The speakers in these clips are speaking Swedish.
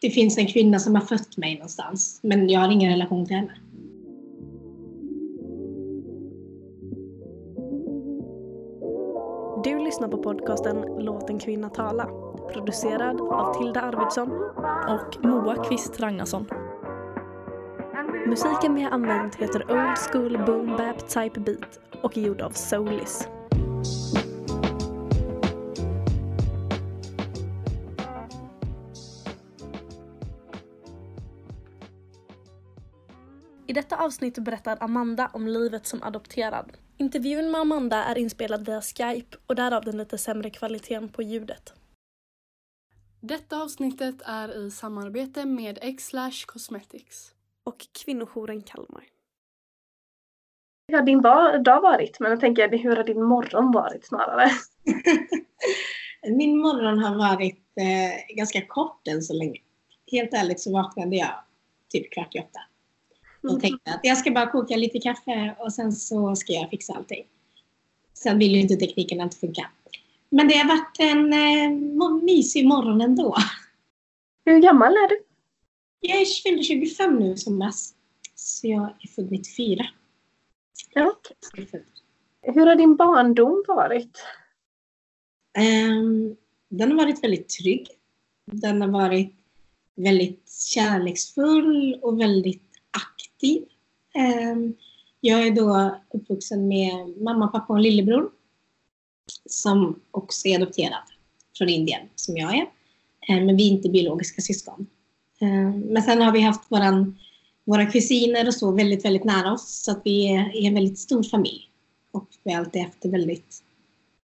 det finns en kvinna som har fött mig någonstans. Men jag har ingen relation till henne. Du lyssnar på podcasten Låt en kvinna tala. Producerad av Tilda Arvidsson och Moa Kvist Ragnarsson. Musiken vi har använt heter Old School Boom Bap Type Beat och är gjord av Soulis. I detta avsnitt berättar Amanda om livet som adopterad. Intervjun med Amanda är inspelad via Skype och därav den lite sämre kvaliteten på ljudet. Detta avsnittet är i samarbete med Xlash Cosmetics och kvinnojouren Kalmar. Hur har din dag varit? Men jag tänker, hur har din morgon varit snarare? Min morgon har varit eh, ganska kort än så länge. Helt ärligt så vaknade jag typ kvart i åtta. Och mm. tänkte att jag ska bara koka lite kaffe och sen så ska jag fixa allting. Sen vill ju inte tekniken inte funka. Men det har varit en eh, mysig morgon ändå. Hur gammal är du? Jag fyllde 25 nu som mest. Så jag är född 94. Ja. Hur har din barndom varit? Um, den har varit väldigt trygg. Den har varit väldigt kärleksfull och väldigt aktiv. Ehm, jag är då uppvuxen med mamma, pappa och lillebror som också är adopterad från Indien, som jag är. Ehm, men vi är inte biologiska syskon. Ehm, men sen har vi haft våran, våra kusiner och så väldigt, väldigt nära oss. Så att vi är, en väldigt stor familj. Och vi har alltid haft det väldigt...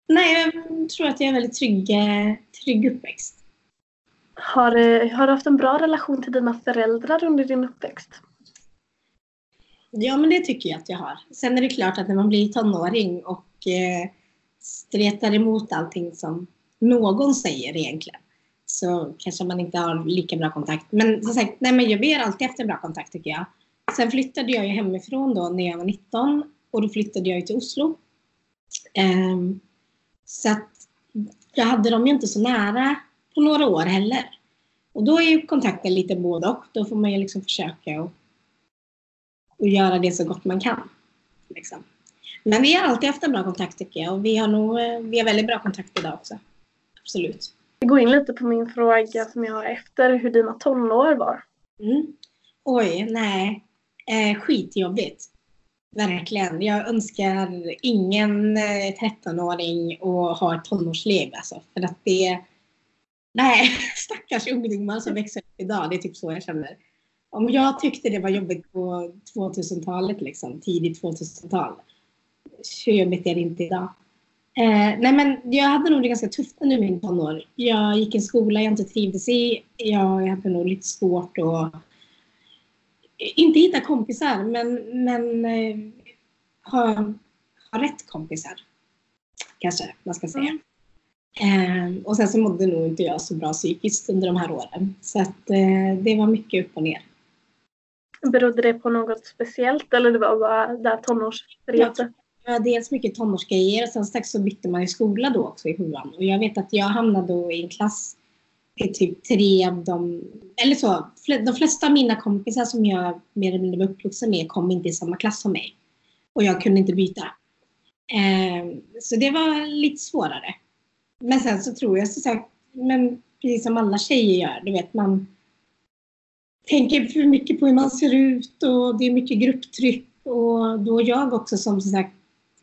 Nej, jag tror att jag är väldigt trygg, eh, trygg uppväxt. Har, eh, har du haft en bra relation till dina föräldrar under din uppväxt? Ja, men det tycker jag att jag har. Sen är det klart att när man blir tonåring och eh, stretar emot allting som någon säger egentligen så kanske man inte har lika bra kontakt. Men som sagt, nej, men jag ber alltid efter bra kontakt tycker jag. Sen flyttade jag ju hemifrån då när jag var 19 och då flyttade jag till Oslo. Um, så att jag hade dem ju inte så nära på några år heller. Och då är ju kontakten lite både och. Då får man ju liksom försöka och, och göra det så gott man kan. Liksom. Men vi har alltid haft en bra kontakt tycker jag och vi har nog eh, vi har väldigt bra kontakt idag också. Absolut gå in lite på min fråga som jag har efter hur dina tonår var. Mm. Oj, nej. Eh, skitjobbigt. Verkligen. Jag önskar ingen eh, 13-åring att ha ett tonårsliv. Alltså, för att det... Nej, stackars ungdomar som växer upp idag. Det är typ så jag känner. Om jag tyckte det var jobbigt på 2000-talet, liksom, tidigt 2000-tal. så jobbigt är det inte idag? Eh, nej men jag hade nog det ganska tufft under min tonår. Jag gick i en skola jag inte trivdes i. Jag hade nog lite svårt att inte hitta kompisar men, men eh, ha, ha rätt kompisar. Kanske man ska säga. Mm. Eh, och sen så mådde nog inte jag så bra psykiskt under de här åren. Så att eh, det var mycket upp och ner. Berodde det på något speciellt eller det var bara där tonårsperioden? dels mycket tonårsgrejer och sen strax så bytte man ju skola då också i sjuan. Och jag vet att jag hamnade då i en klass i typ tre av de, eller så, de flesta av mina kompisar som jag mer eller mindre var uppvuxen med kom inte i samma klass som mig. Och jag kunde inte byta. Eh, så det var lite svårare. Men sen så tror jag så sagt, men precis som alla tjejer gör, du vet man tänker för mycket på hur man ser ut och det är mycket grupptryck och då jag också som sagt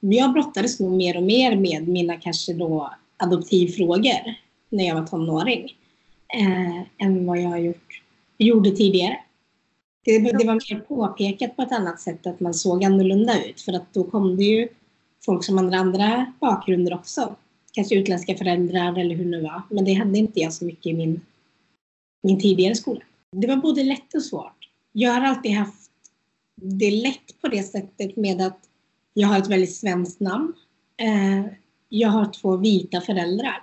jag brottades nog mer och mer med mina kanske då adoptivfrågor när jag var tonåring eh, än vad jag gjort, gjorde tidigare. Det, det, var mer påpekat på ett annat sätt att man såg annorlunda ut för att då kom det ju folk som hade andra bakgrunder också. Kanske utländska föräldrar eller hur det nu var. Men det hade inte jag så mycket i min, min tidigare skola. Det var både lätt och svårt. Jag har alltid haft det lätt på det sättet med att jag har ett väldigt svenskt namn. Eh, jag har två vita föräldrar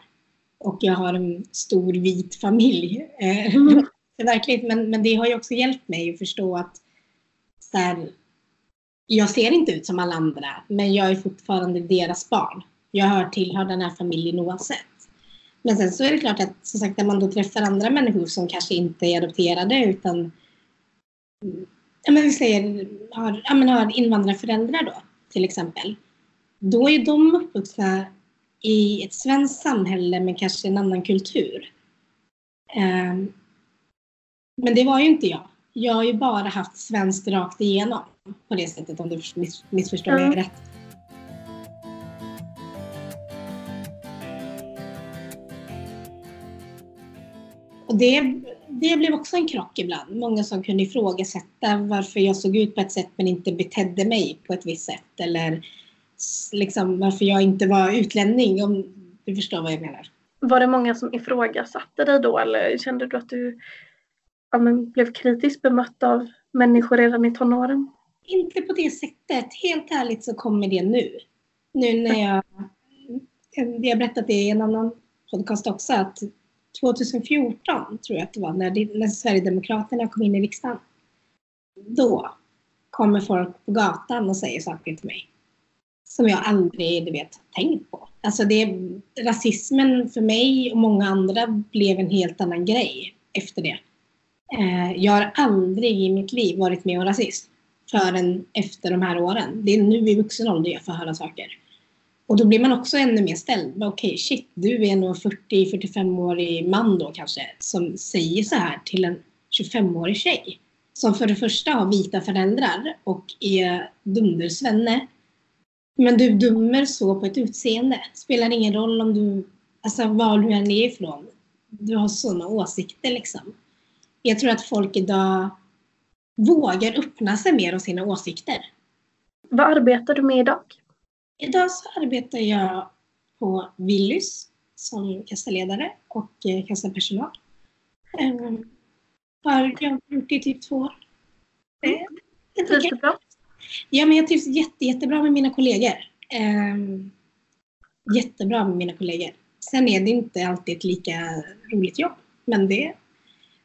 och jag har en stor vit familj. Eh, mm. Verkligen, men, men det har ju också hjälpt mig att förstå att så här, jag ser inte ut som alla andra, men jag är fortfarande deras barn. Jag hör tillhör den här familjen oavsett. Men sen så är det klart att som sagt när man då träffar andra människor som kanske inte är adopterade utan ja, men vi säger har, ja, men har invandrarföräldrar då till exempel. Då är de uppvuxna i ett svenskt samhälle med kanske en annan kultur. Um, men det var ju inte jag. Jag har ju bara haft svenskt rakt igenom på det sättet om du miss, missförstår mig mm. rätt. Och det, det blev också en krock ibland. Många som kunde ifrågasätta varför jag såg ut på ett sätt men inte betedde mig på ett visst sätt. Eller liksom varför jag inte var utlänning om du förstår vad jag menar. Var det många som ifrågasatte dig då eller kände du att du ja, blev kritiskt bemött av människor redan i tonåren? Inte på det sättet. Helt ärligt så kommer det nu. Nu när jag, vi har berättat det i en annan podcast också, att 2014 tror jag att det var, när, när Sverigedemokraterna kom in i riksdagen. Då kommer folk på gatan och säger saker till mig som jag aldrig du vet, tänkt på. Alltså det, rasismen för mig och många andra blev en helt annan grej efter det. Eh, jag har aldrig i mitt liv varit med om rasism förrän efter de här åren. Det är nu i vuxen ålder jag får höra saker. Och då blir man också ännu mer ställd. Okej, okay, shit, du är nog 40-45-årig man då kanske som säger så här till en 25-årig tjej. Som för det första har vita föräldrar och är dundersvenne men du dömer så på ett utseende. Spelar ingen roll om du, alltså var du än är ifrån. Du har sådana åsikter liksom. Jag tror att folk idag vågar öppna sig mer om sina åsikter. Vad arbetar du med idag? Idag så arbetar jag på Willys som kassaledare och eh, kassapersonal. Um, har det i typ två år. Mm. Trivs du bra? Ja, men jag trivs jätte, jättebra med mina kollegor. Um, jättebra med mina kollegor. Sen är det inte alltid ett lika roligt jobb. Men det,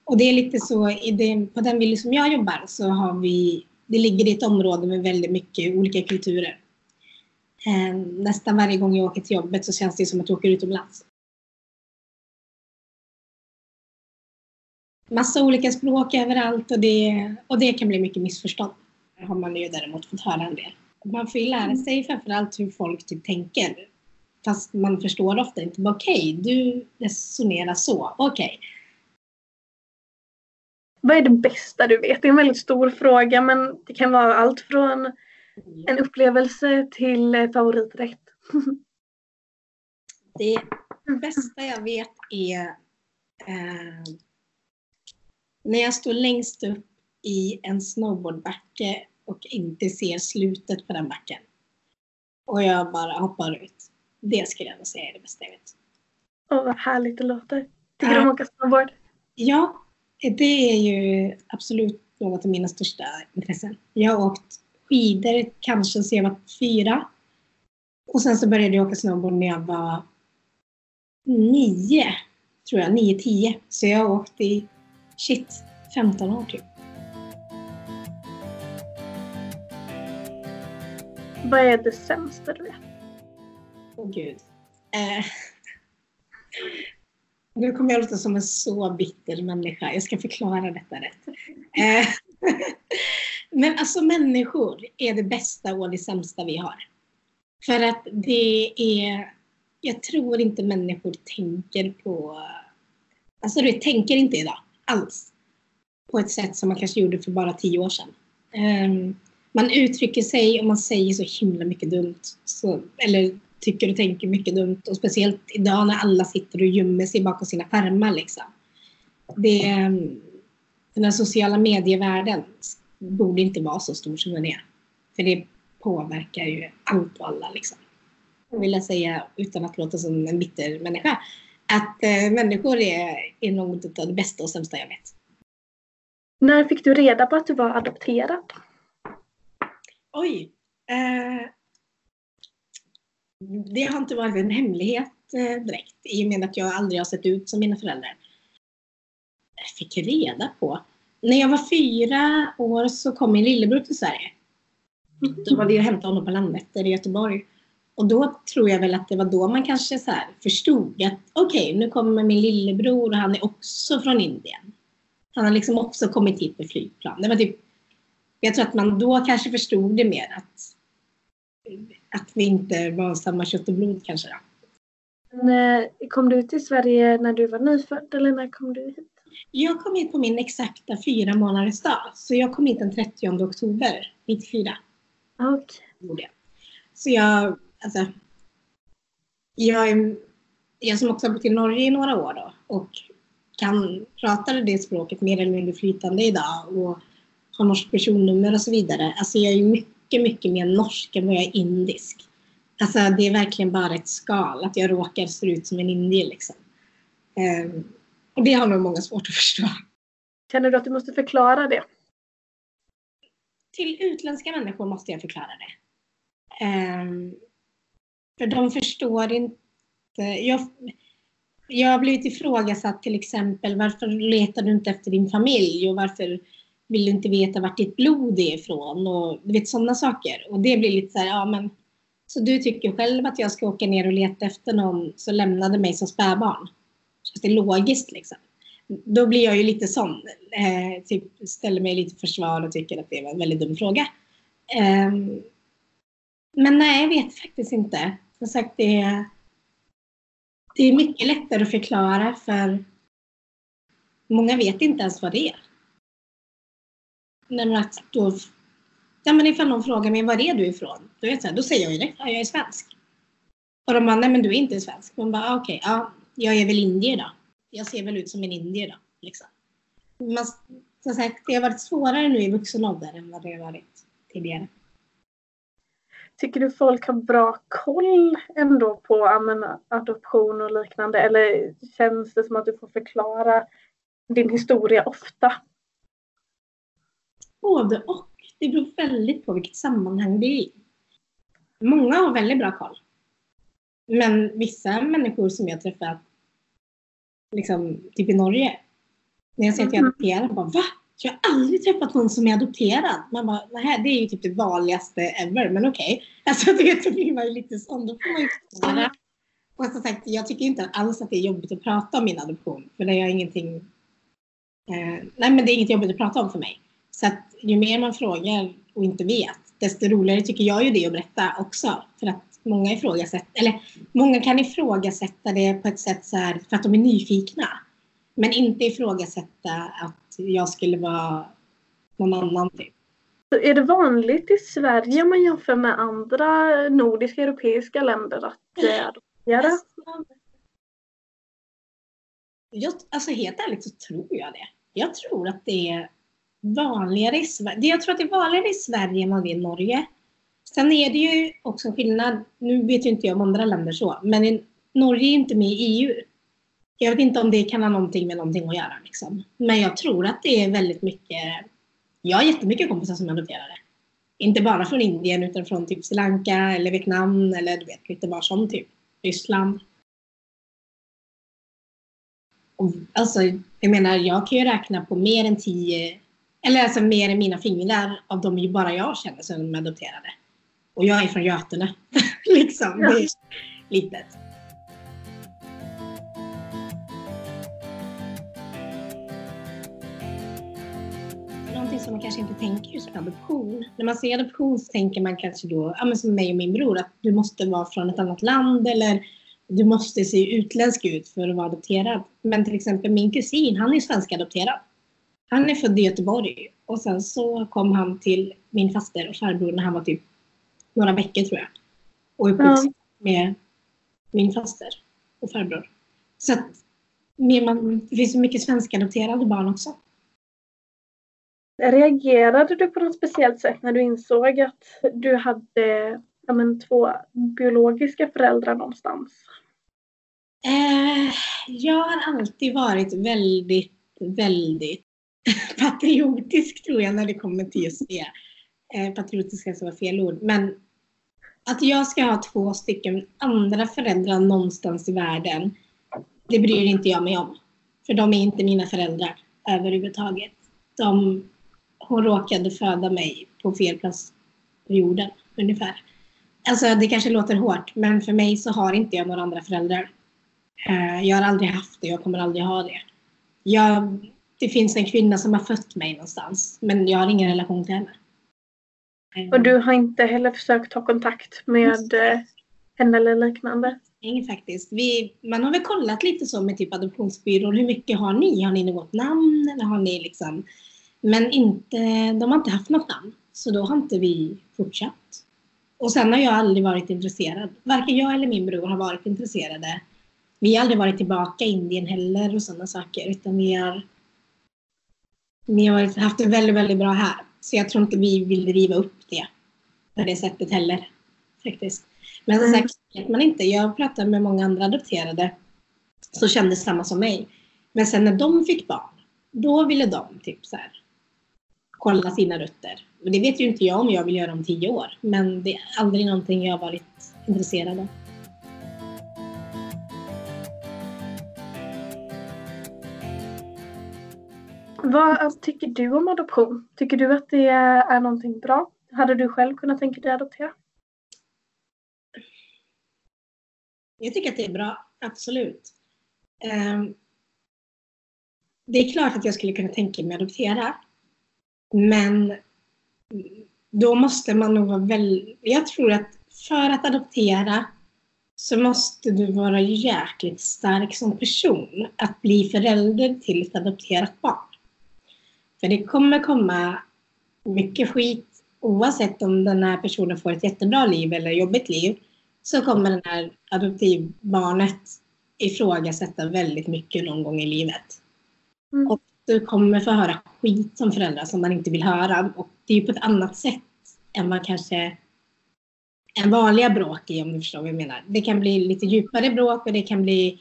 och det är lite så, det, på den vilja som jag jobbar så har vi, det ligger i ett område med väldigt mycket olika kulturer. Um, nästan varje gång jag åker till jobbet så känns det som att jag åker utomlands. Massa olika språk överallt och det, och det kan bli mycket missförstånd har man ju däremot fått höra en del. Man får ju lära mm. sig framförallt hur folk typ tänker. Fast man förstår ofta inte. Okej, okay, du resonerar så. Okej. Okay. Vad är det bästa du vet? Det är en väldigt stor fråga men det kan vara allt från en upplevelse till favoriträtt. det bästa jag vet är eh, när jag står längst upp i en snowboardbacke och inte ser slutet på den backen. Och jag bara hoppar ut. Det skulle jag nog säga är det bästa jag vet. Åh, vad härligt det låter. Tycker du om att åka snowboard? Ja, det är ju absolut något av mina största intressen. Jag har åkt skidor kanske sedan jag var fyra. Och sen så började jag åka snowboard när jag var nio, tror jag. Nio, tio. Så jag har åkt i, shit, 15 år typ. Vad är det sämsta du vet? Åh oh, gud. Eh. Nu kommer jag låta som en så bitter människa. Jag ska förklara detta rätt. Eh. Men alltså människor är det bästa och det sämsta vi har. För att det är... Jag tror inte människor tänker på... Alltså du tänker inte idag alls. På ett sätt som man kanske gjorde för bara tio år sedan. Um, man uttrycker sig och man säger så himla mycket dumt. Så, eller tycker och tänker mycket dumt. Och speciellt idag när alla sitter och gömmer sig bakom sina skärmar. Liksom. Det, ehm, den här sociala medievärlden borde inte vara så stor som den är. För det påverkar ju allt och alla. Liksom. Jag vill säga, utan att låta som en bitter människa, att eh, människor är, är något av det bästa och sämsta jag vet. När fick du reda på att du var adopterad? Oj. Eh, det har inte varit en hemlighet eh, direkt i och med att jag aldrig har sett ut som mina föräldrar. Jag fick reda på. När jag var fyra år så kom min lillebror till Sverige. Då var vi och hämtade honom på Landvetter i Göteborg. Och då tror jag väl att det var då man kanske så förstod att okej, okay, nu kommer min lillebror och han är också från Indien. Han har liksom också kommit hit med flygplan. Det var typ, jag tror att man då kanske förstod det mer att, att vi inte var samma kött och blod kanske. Då. När, kom du till Sverige när du var nyfödd eller när kom du hit? Jag kom hit på min exakta fyra månaders dag. Så jag kom hit den 30 oktober 94. Okay. Så jag, alltså, jag, är, jag som också har bott i Norge i några år då och kan prata det språket mer eller mindre flytande idag och har norskt personnummer och så vidare. Alltså jag är mycket, mycket mer norsk än vad jag är indisk. Alltså det är verkligen bara ett skal, att jag råkar se ut som en indier liksom. Um, och det har nog många svårt att förstå. Känner du att du måste förklara det? Till utländska människor måste jag förklara det. Um, för de förstår inte. Jag, jag har blivit ifrågasatt till exempel varför letar du inte efter din familj och varför vill du inte veta vart ditt blod är ifrån och du vet sådana saker. Och det blir lite så här, ja men så du tycker själv att jag ska åka ner och leta efter någon som lämnade mig som spädbarn? Känns det logiskt liksom? Då blir jag ju lite sån, eh, typ ställer mig lite försvar och tycker att det var en väldigt dum fråga. Eh, men nej, jag vet faktiskt inte. Som sagt, det är, det är mycket lättare att förklara för många vet inte ens vad det är. Nej, att då, ja, men ifall någon frågar mig var är du ifrån? Då, är jag så här, då säger jag ju det, ja, jag är svensk. Och de bara, nej men du är inte svensk. Man bara, ah, okej, okay, ja, jag är väl indier då. Jag ser väl ut som en indier då. Liksom. Men som sagt, det har varit svårare nu i vuxen ålder än vad det har varit tidigare. Tycker du folk har bra koll ändå på amen, adoption och liknande eller känns det som att du får förklara din historia ofta? Både och. Det beror väldigt på vilket sammanhang det är i. Många har väldigt bra koll. Men vissa människor som jag träffat, liksom typ i Norge, när jag säger att jag är adopterad, bara va? Jag har aldrig träffat någon som är adopterad. Man bara, nej, det är ju typ det vanligaste ever, men okej. Okay. Alltså det, det blir man ju lite sån, då får man ju förklara. Och som sagt, jag tycker inte alls att det är jobbigt att prata om min adoption, för det är ingenting eh, nej men det är inget jobbigt att prata om för mig. Så att ju mer man frågar och inte vet, desto roligare tycker jag ju det att berätta också. För att många ifrågasätter, eller många kan ifrågasätta det på ett sätt så här för att de är nyfikna. Men inte ifrågasätta att jag skulle vara någon annan typ. Är det vanligt i Sverige om man jämför med andra nordiska europeiska länder att adoptera? Jag, alltså helt ärligt så tror jag det. Jag tror att det är vanligare i Sverige. Jag tror att det är vanligare i Sverige än vad det är i Norge. Sen är det ju också skillnad, nu vet ju inte jag om andra länder så, men Norge är inte med i EU. Jag vet inte om det kan ha någonting med någonting att göra. Liksom. Men jag tror att det är väldigt mycket, jag har jättemycket kompisar som är adopterade. Inte bara från Indien utan från typ Sri Lanka eller Vietnam eller du vet lite var som typ Ryssland. Och, alltså, jag menar, jag kan ju räkna på mer än tio eller alltså mer än mina fingrar av de ju bara jag känner som är adopterade. Och jag är från Götene. liksom. Ja. Det är litet. Någonting som man kanske inte tänker just på adoption. När man ser adoption så tänker man kanske då, ja, men som mig och min bror, att du måste vara från ett annat land eller du måste se utländsk ut för att vara adopterad. Men till exempel min kusin, han är svenskadopterad. Han är född i Göteborg och sen så kom han till min faster och farbror när han var typ några veckor tror jag. Och uppvuxen ja. med min faster och farbror. Så att man, det finns så mycket svenskadopterade barn också. Reagerade du på något speciellt sätt när du insåg att du hade ja, men, två biologiska föräldrar någonstans? Eh, jag har alltid varit väldigt, väldigt patriotisk tror jag när det kommer till just det. Eh, patriotisk kanske var fel ord. Men att jag ska ha två stycken andra föräldrar någonstans i världen, det bryr inte jag mig om. För de är inte mina föräldrar överhuvudtaget. De, hon råkade föda mig på fel plats på jorden ungefär. Alltså det kanske låter hårt, men för mig så har inte jag några andra föräldrar. Eh, jag har aldrig haft det, jag kommer aldrig ha det. Jag, det finns en kvinna som har fött mig någonstans, men jag har ingen relation till henne. Eh. Och du har inte heller försökt ta kontakt med eh, henne eller liknande? Nej, faktiskt. Vi, man har väl kollat lite så med typ adoptionsbyrån. Hur mycket har ni? Har ni något namn? Eller har ni liksom... Men inte, de har inte haft något namn. Så då har inte vi fortsatt. Och sen har jag aldrig varit intresserad. Varken jag eller min bror har varit intresserade. Vi har aldrig varit tillbaka i Indien heller och sådana saker. Utan vi har, vi har haft det väldigt, väldigt bra här. Så jag tror inte vi vill riva upp det på det sättet heller. Faktiskt. Men som sagt vet man inte. Jag pratade med många andra adopterade som kände samma som mig. Men sen när de fick barn, då ville de typ så här, kolla sina rötter. Och det vet ju inte jag om jag vill göra om tio år. Men det är aldrig någonting jag har varit intresserad av. Vad tycker du om adoption? Tycker du att det är någonting bra? Hade du själv kunnat tänka dig adoptera? Jag tycker att det är bra, absolut. Ehm, det är klart att jag skulle kunna tänka mig att adoptera. Men då måste man nog vara väldigt... Jag tror att för att adoptera så måste du vara jäkligt stark som person att bli förälder till ett adopterat barn. För det kommer komma mycket skit oavsett om den här personen får ett jättebra liv eller jobbigt liv så kommer det här adoptivbarnet ifrågasätta väldigt mycket någon gång i livet. Mm. Och du kommer få höra skit som förälder som man inte vill höra. Och det är ju på ett annat sätt än vad kanske en vanliga bråk är om du förstår vad jag menar. Det kan bli lite djupare bråk och det kan bli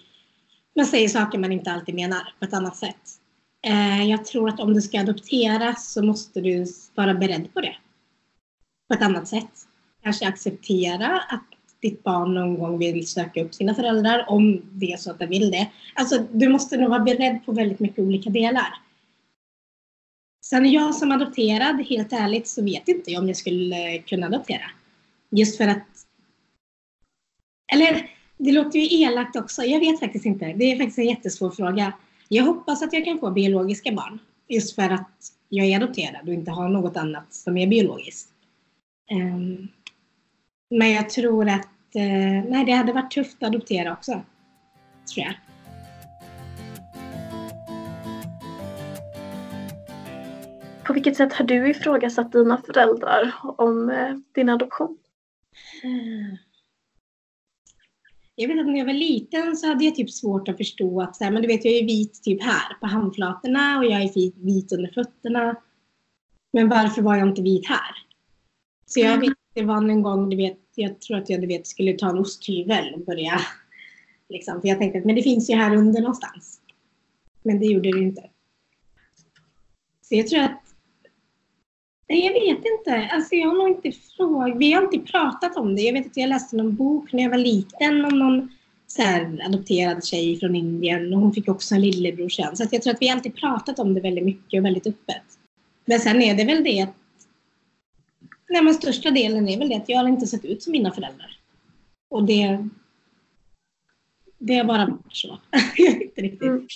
man säger saker man inte alltid menar på ett annat sätt. Eh, jag tror att om du ska adopteras så måste du vara beredd på det. På ett annat sätt. Kanske acceptera att ditt barn någon gång vill söka upp sina föräldrar om det är så att den vill det. Alltså, du måste nog vara beredd på väldigt mycket olika delar. Sen jag som adopterad, helt ärligt, så vet inte jag om jag skulle kunna adoptera. Just för att... Eller, det låter ju elakt också. Jag vet faktiskt inte. Det är faktiskt en jättesvår fråga. Jag hoppas att jag kan få biologiska barn. Just för att jag är adopterad och inte har något annat som är biologiskt. Um, men jag tror att eh, nej, det hade varit tufft att adoptera också. Tror jag. På vilket sätt har du ifrågasatt dina föräldrar om eh, din adoption? Jag vet att när jag var liten så hade jag typ svårt att förstå att så här, men du vet, jag är vit typ här på handflatorna och jag är vit under fötterna. Men varför var jag inte vit här? Så jag vet det var en gång, du vet, jag tror att jag du vet, skulle ta en osthyvel och börja. Liksom, för jag tänkte att men det finns ju här under någonstans. Men det gjorde det inte. Så jag tror att Nej, jag vet inte. Alltså, jag har nog inte frågat. Vi har inte pratat om det. Jag vet att jag läste någon bok när jag var liten om någon så här, adopterad tjej från Indien och hon fick också en lillebror sen. Så jag tror att vi alltid pratat om det väldigt mycket och väldigt öppet. Men sen är det väl det att Nej, men största delen är väl det att jag har inte sett ut som mina föräldrar. Och det, det har bara varit så. jag vet inte riktigt. Mm.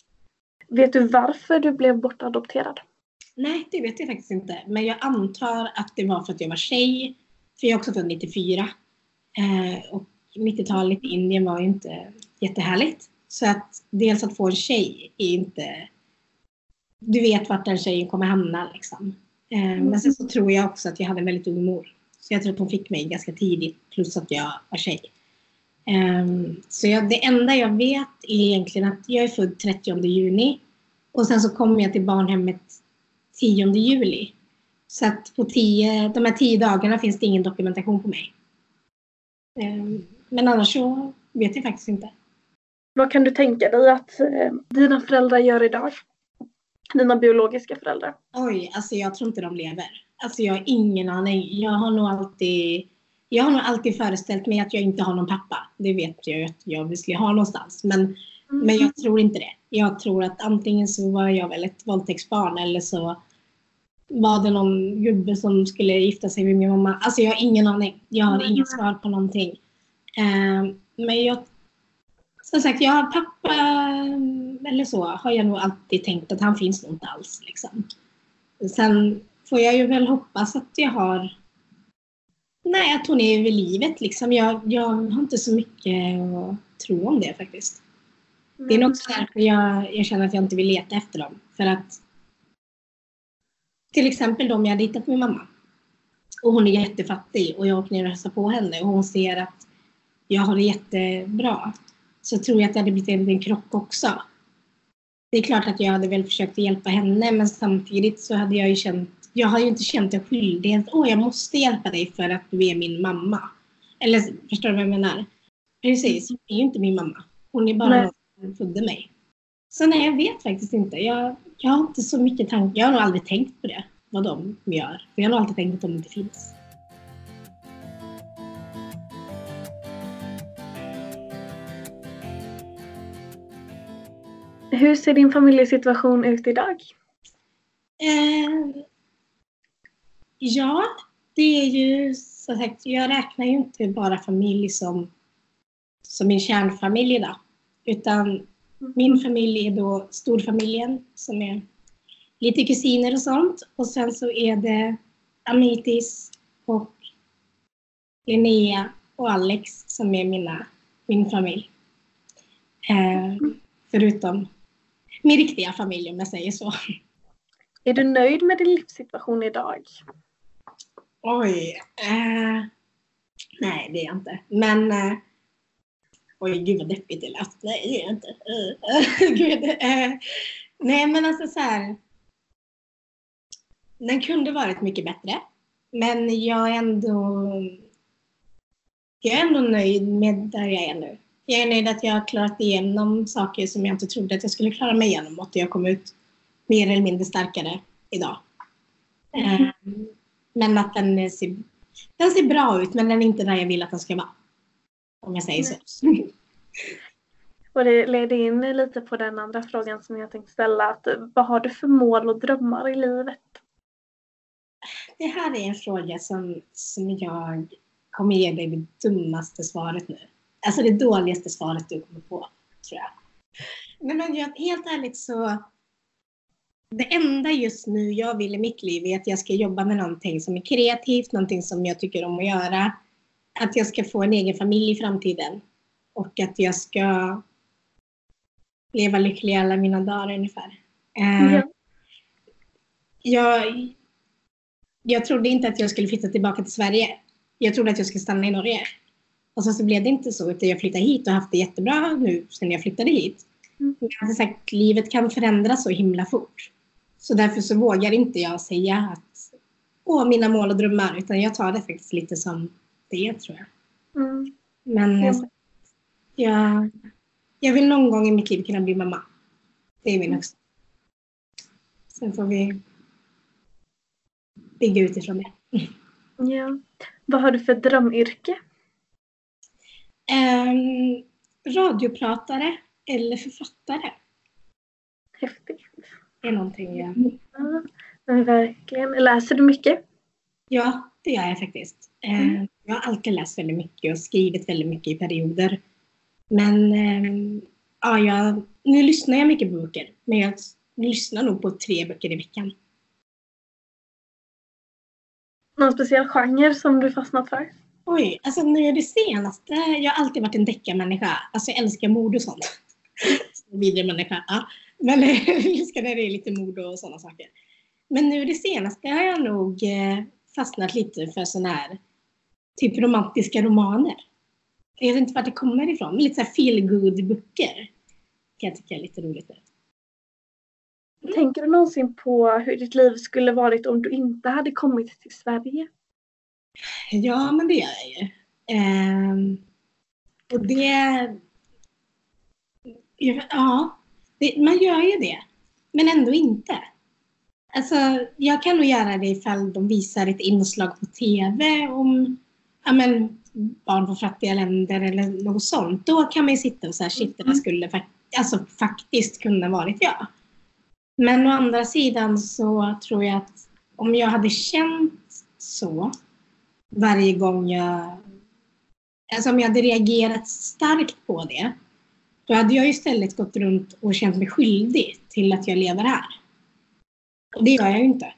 Vet du varför du blev bortadopterad? Nej, det vet jag faktiskt inte. Men jag antar att det var för att jag var tjej. För jag är också född 94. Eh, och 90-talet i Indien var ju inte jättehärligt. Så att dels att få en tjej är inte... Du vet vart den tjejen kommer hamna liksom. Eh, men sen så tror jag också att jag hade en väldigt ung mor. Så jag tror att hon fick mig ganska tidigt, plus att jag var tjej. Um, så jag, det enda jag vet är egentligen att jag är född 30 juni och sen så kom jag till barnhemmet 10 juli. Så att på tio, de här tio dagarna finns det ingen dokumentation på mig. Um, men annars så vet jag faktiskt inte. Vad kan du tänka dig att eh, dina föräldrar gör idag? Dina biologiska föräldrar? Oj, alltså jag tror inte de lever. Alltså jag har ingen aning. Jag har nog alltid, jag har nog alltid föreställt mig att jag inte har någon pappa. Det vet jag ju att jag visst har någonstans. Men, mm. men jag tror inte det. Jag tror att antingen så var jag väl ett våldtäktsbarn eller så var det någon gubbe som skulle gifta sig med min mamma? Alltså jag har ingen aning. Jag har Mm. inget svar på någonting. Eh, men jag, som sagt, jag har pappa, eller så, har jag nog alltid tänkt att han finns nog inte alls. Liksom. Sen får jag ju väl hoppas att jag har, nej att hon är vid livet liksom. Jag, jag har inte så mycket att tro om det faktiskt. Det är nog därför jag, jag känner att jag inte vill leta efter dem. För att till exempel om jag hade hittat min mamma och hon är jättefattig och jag åker ner och hälsar på henne och hon ser att jag har det jättebra så tror jag att det hade blivit en liten krock också. Det är klart att jag hade väl försökt hjälpa henne men samtidigt så hade jag ju känt, jag har ju inte känt en skyldighet, åh jag måste hjälpa dig för att du är min mamma. Eller förstår du vad jag menar? Precis, hon är ju inte min mamma. Hon är bara någon som födde mig. Så nej, jag vet faktiskt inte. Jag, jag har inte så mycket tankar. Jag har nog aldrig tänkt på det, vad de gör. För jag har nog alltid tänkt att de inte finns. Hur ser din familjesituation ut idag? Eh, ja, det är ju så sagt, jag räknar ju inte bara familj som, som min kärnfamilj idag. Utan min familj är då storfamiljen som är lite kusiner och sånt. Och sen så är det Amitis och Linnea och Alex som är mina, min familj. Eh, förutom min riktiga familj om jag säger så. Är du nöjd med din livssituation idag? Oj. Eh, nej, det är jag inte. Men... Eh, oj, gud vad deppigt det lät. Nej, det är jag inte. Eh, gud, eh, nej, men alltså så här. Den kunde varit mycket bättre. Men jag är ändå... Jag är ändå nöjd med där jag är nu. Jag är nöjd att jag har klarat igenom saker som jag inte trodde att jag skulle klara mig igenom och att jag kom ut mer eller mindre starkare idag. Eh, men att den ser, den ser bra ut, men den är inte där jag vill att den ska vara. Om jag säger så. Och det leder in lite på den andra frågan som jag tänkte ställa. Att, vad har du för mål och drömmar i livet? Det här är en fråga som, som jag kommer ge dig det dummaste svaret nu. Alltså det dåligaste svaret du kommer få, tror jag. Men jag, helt ärligt så... Det enda just nu jag vill i mitt liv är att jag ska jobba med någonting som är kreativt, någonting som jag tycker om att göra. Att jag ska få en egen familj i framtiden. Och att jag ska leva lycklig alla mina dagar ungefär. Eh, Ja. jag, jag trodde inte att jag skulle flytta tillbaka till Sverige. Jag trodde att jag skulle stanna i Norge. Och så, så blev det inte så, utan jag flyttade hit och haft det jättebra nu sen jag flyttade hit. Mm. Men som sagt, livet kan förändras så himla fort. Så därför så vågar inte jag säga att åh, mina mål och drömmar, utan jag tar det faktiskt lite som det tror jag. Mm. Men Ja. eh, jag, jag vill någon gång i mitt liv kunna bli mamma. Det är min högsta. Sen får vi bygga utifrån det. Ja. Vad har du för drömyrke? Um, radiopratare eller författare Häftigt. är någonting jag... Ja, men verkligen. Läser du mycket? Ja, det gör jag faktiskt. Eh, Mm. Jag har alltid läst väldigt mycket och skrivit väldigt mycket i perioder. Men ehm, ja, jag, nu lyssnar jag mycket på böcker. Men jag lyssnar nog på tre böcker i veckan. Någon speciell genre som du fastnat för? Oj, alltså nu det senaste. Jag har alltid varit en deckarmänniska. Alltså jag älskar mord och sånt. Vidrig människa. Ja. Men jag älskar när det är lite mord och sådana saker. Men nu det senaste har jag nog eh, fastnat lite för sådana här typ romantiska romaner. Jag vet inte vart det kommer ifrån. men Lite så här feel good böcker kan jag tycka är lite roligt. Tänker du någonsin på hur ditt liv skulle varit om du inte hade kommit till Sverige? Ja, men det gör jag ju. Ehm, och det... Ja, det, man gör ju det. Men ändå inte. Alltså, jag kan nog göra det ifall de visar ett inslag på TV om ja, men, barn från fattiga länder eller något sånt. Då kan man ju sitta och säga shit, det där skulle fak- alltså, faktiskt kunna varit jag. Men å andra sidan så tror jag att om jag hade känt så varje gång jag... Alltså om jag hade reagerat starkt på det, då hade jag istället gått runt och känt mig skyldig till att jag lever här. Och det gör jag ju inte.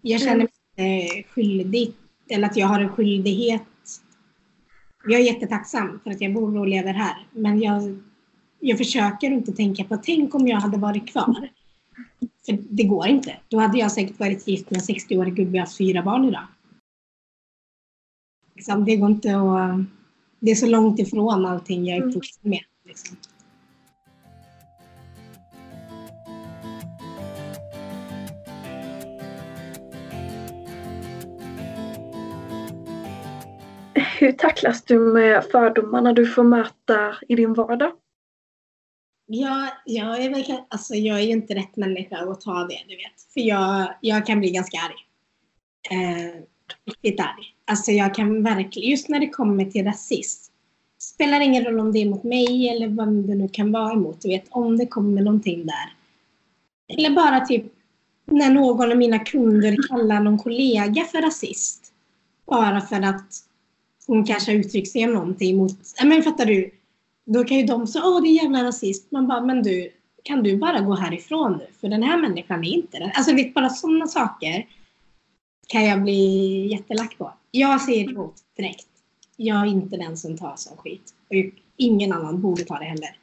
Jag känner mig inte skyldig, eller att jag har en skyldighet. Jag är jättetacksam för att jag bor och lever här, men jag, jag försöker inte tänka på, tänk om jag hade varit kvar. För det går inte. Då hade jag säkert varit gift med en 60-årig gubbe och haft fyra barn idag. Liksom, det går inte att... Det är så långt ifrån allting jag är uppvuxen med. Liksom. Hur tacklas du med fördomarna du får möta i din vardag? Ja, jag är väl, alltså jag är ju inte rätt människa att ta det, du vet. För jag, jag kan bli ganska arg. Eh, riktigt arg. Alltså jag kan verkligen, just när det kommer till rasism. Spelar ingen roll om det är mot mig eller vad det nu kan vara emot. Du vet, om det kommer någonting där. Eller bara typ när någon av mina kunder kallar någon kollega för rasist. Bara för att hon kanske har uttryckt sig om någonting mot, men fattar du? Då kan ju de säga, åh det är jävla rasist. Man bara, men du, kan du bara gå härifrån nu? För den här människan är inte det. Alltså vet, bara sådana saker kan jag bli jättelack på. Jag säger emot direkt. Jag är inte den som tar sån skit. Och ingen annan borde ta det heller.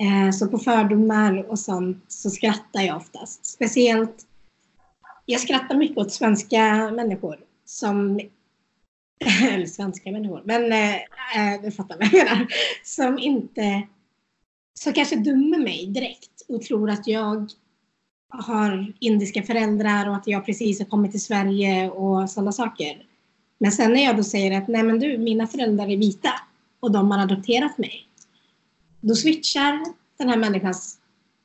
Eh, så på fördomar och sånt så skrattar jag oftast. Speciellt, jag skrattar mycket åt svenska människor som eller svenska människor, men eh, eh, du fattar vad jag menar. Som inte, som kanske dömer mig direkt och tror att jag har indiska föräldrar och att jag precis har kommit till Sverige och sådana saker. Men sen när jag då säger att nej men du, mina föräldrar är vita och de har adopterat mig. Då switchar den här människans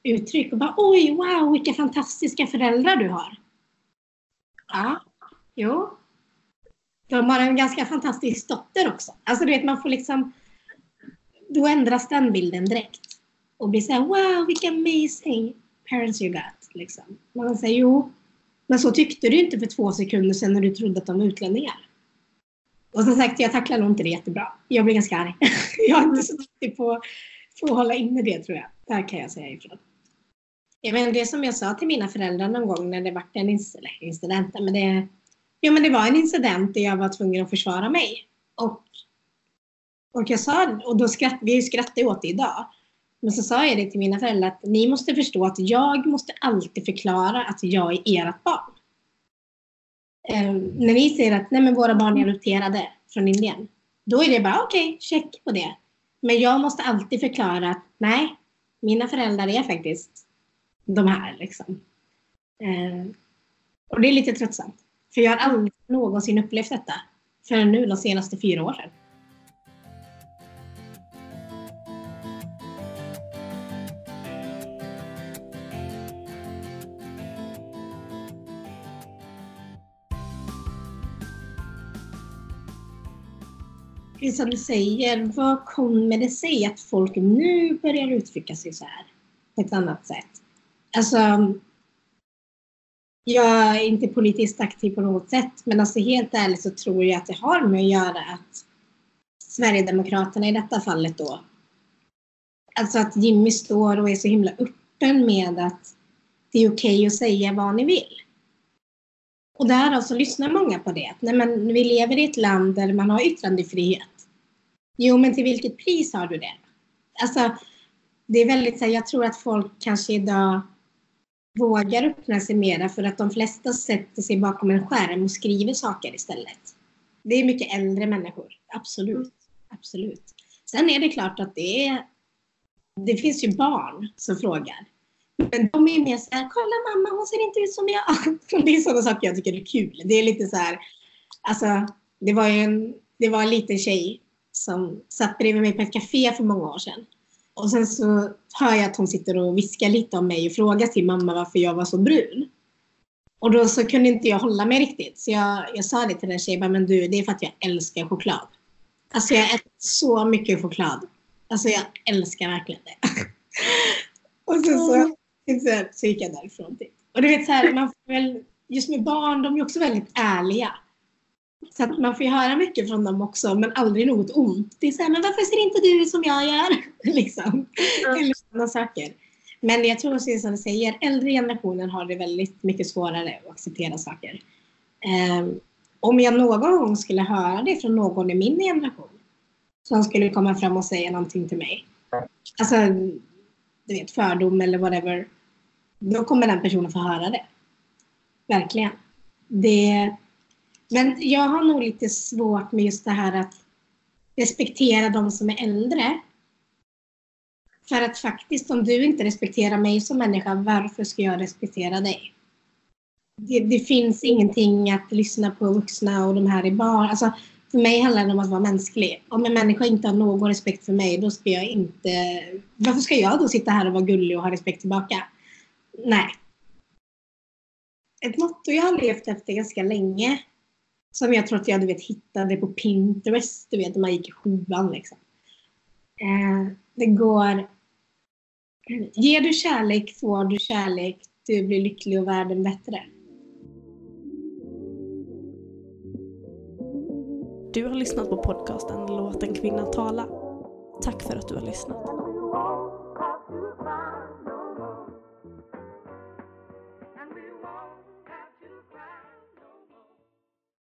uttryck och bara oj, wow, vilka fantastiska föräldrar du har. Ja, jo, de har en ganska fantastisk dotter också. Alltså du vet, man får liksom... Då ändras den bilden direkt. Och blir såhär, wow, vilka amazing parents you got. Liksom. Man säger, jo, men så tyckte du inte för två sekunder sedan när du trodde att de var utlänningar. Och som sagt, jag tacklar nog inte det jättebra. Jag blir ganska arg. jag är inte så duktig på, på att hålla inne det tror jag. Där kan jag säga ifrån. Jag menar, det som jag sa till mina föräldrar någon gång när det var en incident, men det Jo, men det var en incident där jag var tvungen att försvara mig. Och, och jag sa, och då skratt, vi skrattade åt det idag. Men så sa jag det till mina föräldrar att ni måste förstå att jag måste alltid förklara att jag är ert barn. Eh, när ni säger att nej, men våra barn är adopterade från Indien, då är det bara okej, okay, check på det. Men jag måste alltid förklara att nej, mina föräldrar är faktiskt de här. Liksom. Eh, och det är lite tröttsamt. För jag har aldrig någonsin upplevt detta förrän nu de senaste fyra åren. Precis som du säger, vad kommer det sig att folk nu börjar uttrycka sig så här på ett annat sätt? Alltså, jag är inte politiskt aktiv på något sätt, men alltså helt ärligt så tror jag att det har med att göra att Sverigedemokraterna i detta fallet då, alltså att Jimmy står och är så himla öppen med att det är okej okay att säga vad ni vill. Och därav så alltså lyssnar många på det. Nej, men vi lever i ett land där man har yttrandefrihet. Jo, men till vilket pris har du det? Alltså, det är väldigt så här, jag tror att folk kanske idag vågar öppna sig mera för att de flesta sätter sig bakom en skärm och skriver saker istället. Det är mycket äldre människor, absolut. absolut. Sen är det klart att det är det finns ju barn som frågar. Men de är mer så här, kolla mamma hon ser inte ut som jag. Det är sådana saker jag tycker är kul. Det är lite så här, alltså det var ju en, det var en liten tjej som satt bredvid mig på ett café för många år sedan. Och sen så hör jag att hon sitter och viskar lite om mig och frågar sin mamma varför jag var så brun. Och då så kunde inte jag hålla mig riktigt. Så jag, jag sa det till den tjejen, men du, det är för att jag älskar choklad. Alltså jag äter så mycket choklad. Alltså jag älskar verkligen det. och sen så, så, så gick jag därifrån. Och du vet så här, man får väl just med barn, de är också väldigt ärliga. Så att man får ju höra mycket från dem också, men aldrig något ont. Det är så här, men varför ser inte du som jag gör? liksom. Mm. Eller sådana saker. Men jag tror också som du säger, äldre generationen har det väldigt mycket svårare att acceptera saker. Ehm, om jag någon gång skulle höra det från någon i min generation som skulle komma fram och säga någonting till mig. Alltså, du vet, fördom eller whatever. Då kommer den personen få höra det. Verkligen. Det, men jag har nog lite svårt med just det här att respektera de som är äldre. För att faktiskt, om du inte respekterar mig som människa, varför ska jag respektera dig? Det, det finns ingenting att lyssna på vuxna och de här är barn. Alltså, för mig handlar det om att vara mänsklig. Om en människa inte har någon respekt för mig, då ska jag inte... Varför ska jag då sitta här och vara gullig och ha respekt tillbaka? Nej. Ett motto jag har levt efter ganska länge, som jag tror att jag du vet, hittade på Pinterest, du vet, när man gick i sjuan. Liksom. Eh, det går... Ger du kärlek får du kärlek, du blir lycklig och världen bättre. Du har lyssnat på podcasten Låt en kvinna tala. Tack för att du har lyssnat.